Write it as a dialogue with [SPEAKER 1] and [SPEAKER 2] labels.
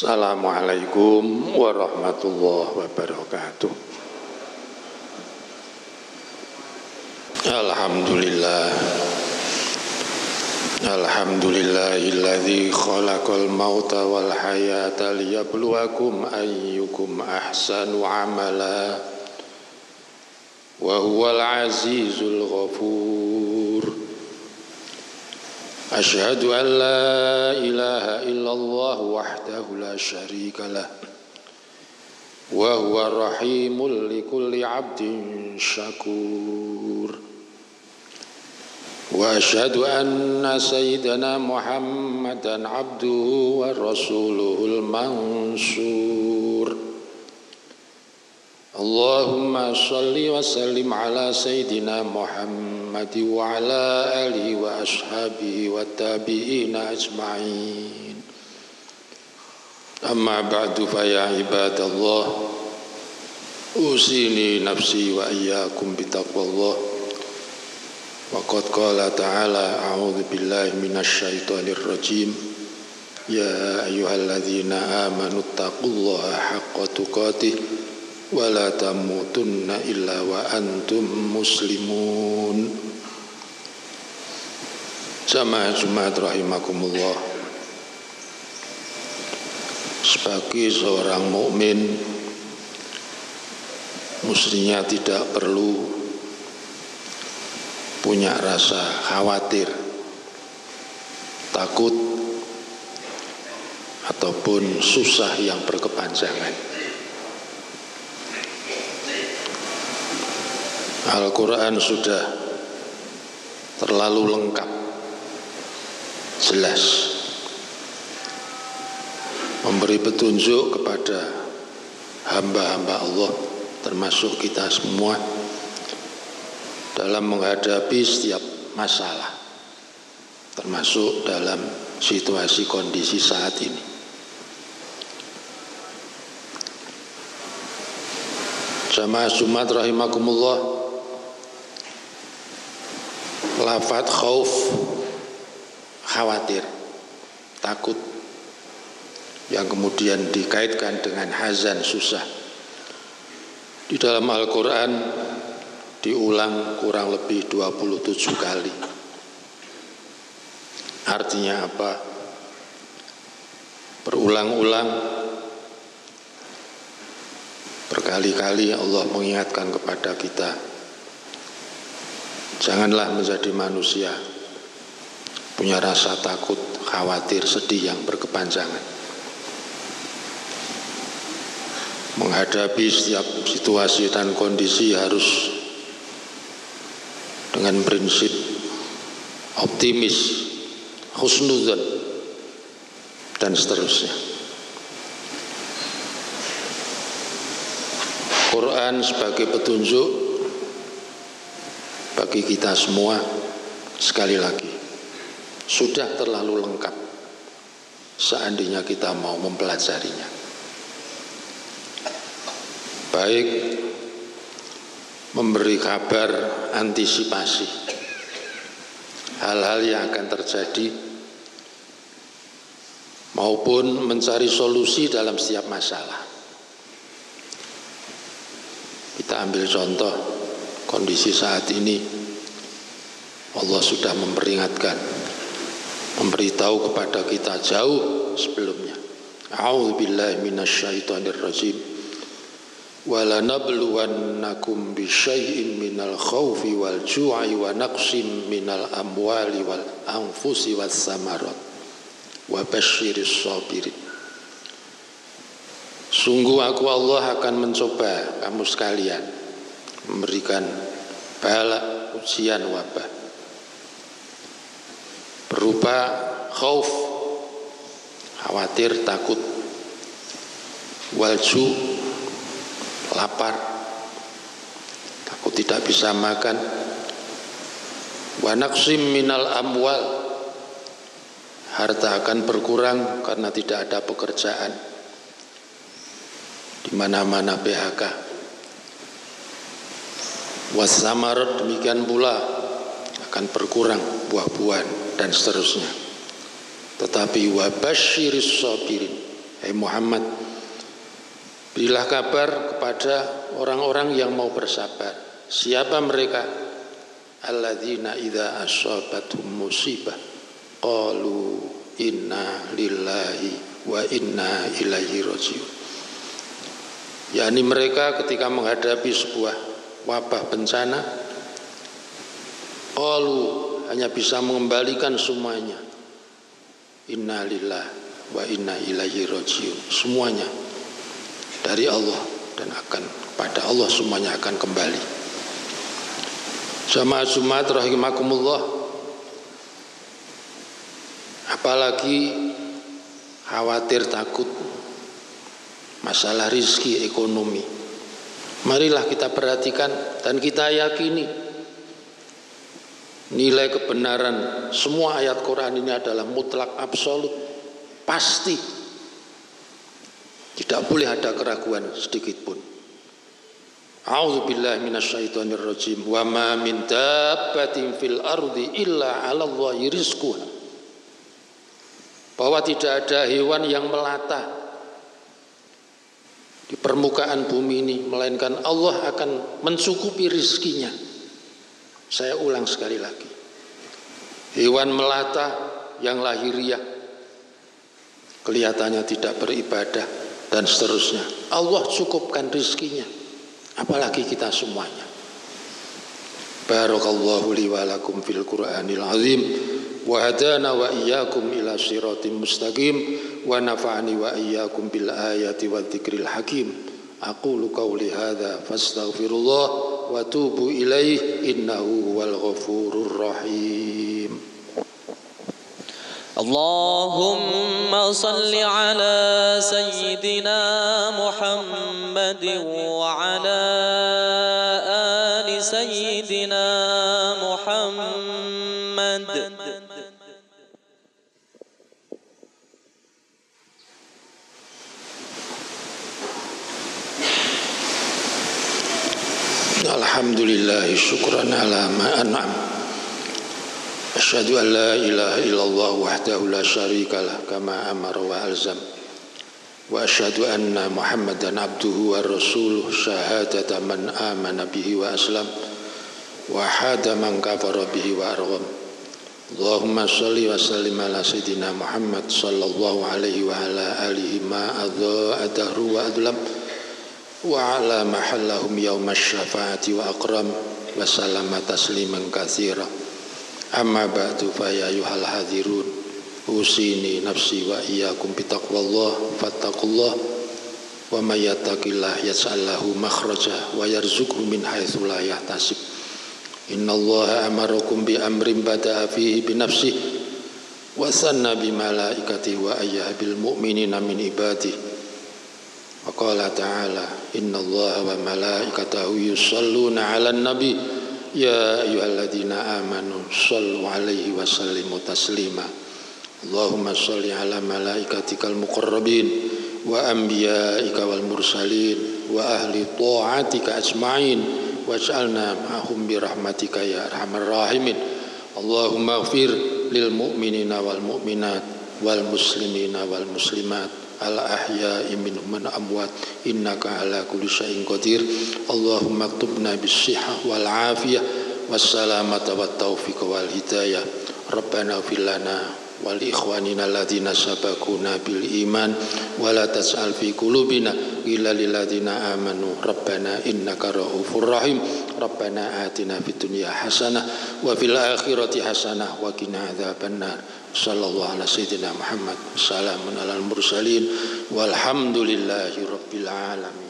[SPEAKER 1] Assalamualaikum warahmatullahi wabarakatuh. Alhamdulillah. Alhamdulillahilladzi khalaqal mauta wal hayata liyabluwakum ayyukum ahsanu amala. Wa huwal azizul ghafur. أشهد أن لا إله إلا الله وحده لا شريك له وهو رحيم لكل عبد شكور. وأشهد أن سيدنا محمدا عبده ورسوله المنصور. اللهم صل وسلم على سيدنا محمد. محمد وعلى آله وأصحابه والتابعين أجمعين أما بعد فيا عباد الله أوصيني نفسي وإياكم بتقوى الله وقد قال تعالى أعوذ بالله من الشيطان الرجيم يا أيها الذين آمنوا اتقوا الله حق تقاته ولا تموتن إلا وأنتم مسلمون Jamaah Jumat rahimakumullah. Sebagai seorang mukmin Mestinya tidak perlu Punya rasa khawatir Takut Ataupun susah yang berkepanjangan. Al-Quran sudah terlalu lengkap jelas memberi petunjuk kepada hamba-hamba Allah termasuk kita semua dalam menghadapi setiap masalah termasuk dalam situasi kondisi saat ini. Jamaah Jumat rahimakumullah lafat khauf khawatir takut. Yang kemudian dikaitkan dengan hazan susah. Di dalam Al-Quran diulang kurang lebih 27 kali. Artinya apa? Berulang-ulang berkali-kali Allah mengingatkan kepada kita Janganlah menjadi manusia punya rasa takut, khawatir, sedih yang berkepanjangan. Menghadapi setiap situasi dan kondisi harus dengan prinsip optimis, husnudzon dan seterusnya. Quran sebagai petunjuk bagi kita semua sekali lagi sudah terlalu lengkap. Seandainya kita mau mempelajarinya. Baik memberi kabar antisipasi. Hal-hal yang akan terjadi maupun mencari solusi dalam setiap masalah. Kita ambil contoh kondisi saat ini. Allah sudah memperingatkan memberitahu kepada kita jauh sebelumnya. A'udzubillahi minasyaitonir rajim wala nabluwannakum bisyai'in minal khawfi wal ju'i wa naqsim minal amwali wal anfusi was samarat. Wa basyiris sabirin. Sungguh aku Allah akan mencoba kamu sekalian memberikan bala ujian wabah berupa khauf khawatir takut walju lapar takut tidak bisa makan. Wanaksim minal amwal harta akan berkurang karena tidak ada pekerjaan. Di mana-mana PHK wasamarat demikian pula akan berkurang buah-buahan dan seterusnya. Tetapi wabashiris sabirin. Hai Muhammad berilah kabar kepada orang-orang yang mau bersabar. Siapa mereka? Alladzina idza asabathum musibah. Qalu inna lillahi wa inna ilaihi rajiun. Yakni mereka ketika menghadapi sebuah wabah bencana qalu hanya bisa mengembalikan semuanya. Innalillah wa inna ilaihi rajiun. Semuanya. Dari Allah dan akan pada Allah semuanya akan kembali. Jamaah Jumat rahimakumullah. Apalagi khawatir takut. Masalah rizki ekonomi. Marilah kita perhatikan dan kita yakini nilai kebenaran semua ayat Quran ini adalah mutlak absolut pasti. Tidak boleh ada keraguan sedikit pun. A'udzubillahi minasyaitonir rajim wa ma min dabbatin fil ardi illa 'ala Allahi rizquha. Bahwa tidak ada hewan yang melata di permukaan bumi ini melainkan Allah akan mencukupi rizkinya saya ulang sekali lagi. Hewan melata yang lahiriah kelihatannya tidak beribadah dan seterusnya. Allah cukupkan rizkinya. Apalagi kita semuanya. Barakallahu li wa lakum fil Qur'anil azim wa hadana wa iyyakum ila siratim mustaqim wa nafa'ani wa iyyakum bil ayati wa dzikril hakim. Aqulu qawli hadza fastaghfirullah وتوبوا إليه إنه هو الغفور الرحيم.
[SPEAKER 2] اللهم صل على سيدنا محمد وعلى آل سيدنا محمد
[SPEAKER 1] Alhamdulillah syukran ala ma an'am. Asyhadu an illallah wahdahu la syarikalah kama amara wa alzam. Wa anna Muhammadan abduhu wa rasuluh syahadata man amana wa aslam Wa hada wa argham. Allahumma wa sallim ala Muhammad sallallahu alaihi wa ala alihi ma adha adahru wa adlam وعلى محلهم يوم الشفاعة وأقرم وسلم تسليما كثيرا أما بعد فيا أيها الحاضرون أوصيني نفسي وإياكم بتقوى الله فاتقوا الله ومن يتق الله يجعل له مخرجا ويرزقه من حيث لا يحتسب إن الله أمركم بأمر بدأ فيه بنفسه وثنى بملائكته وأيها بالمؤمنين من عباده وقال تعالى إن الله وملائكته يصلون على النبي. يا أيها الذين آمنوا صلوا عليه وسلموا تسليما. اللهم صل على ملائكتك المقربين وأنبيائك والمرسلين وأهل طاعتك أجمعين واجعلنا معهم برحمتك يا أرحم الراحمين. اللهم اغفر للمؤمنين والمؤمنات والمسلمين والمسلمات. Al-ahya'i minhum man amwat innaka ala kulli syai'in qadir. Allahumma aktubna bis-sihah wal afiyah was-salamata wat taufiq wal hidayah. Rabbana fil lana wal ikhwanina alladziina sabaquna bil iman wa la tas'al fi qulubina illa lil ladzina amanu. Rabbana innaka raufur rahim. Rabbana atina fid dunya hasanah wa fil akhirati hasanah wa qina adzabannar sallallahu ala sayyidina Muhammad. Salamun alal mursalin. Walhamdulillahi rabbil alamin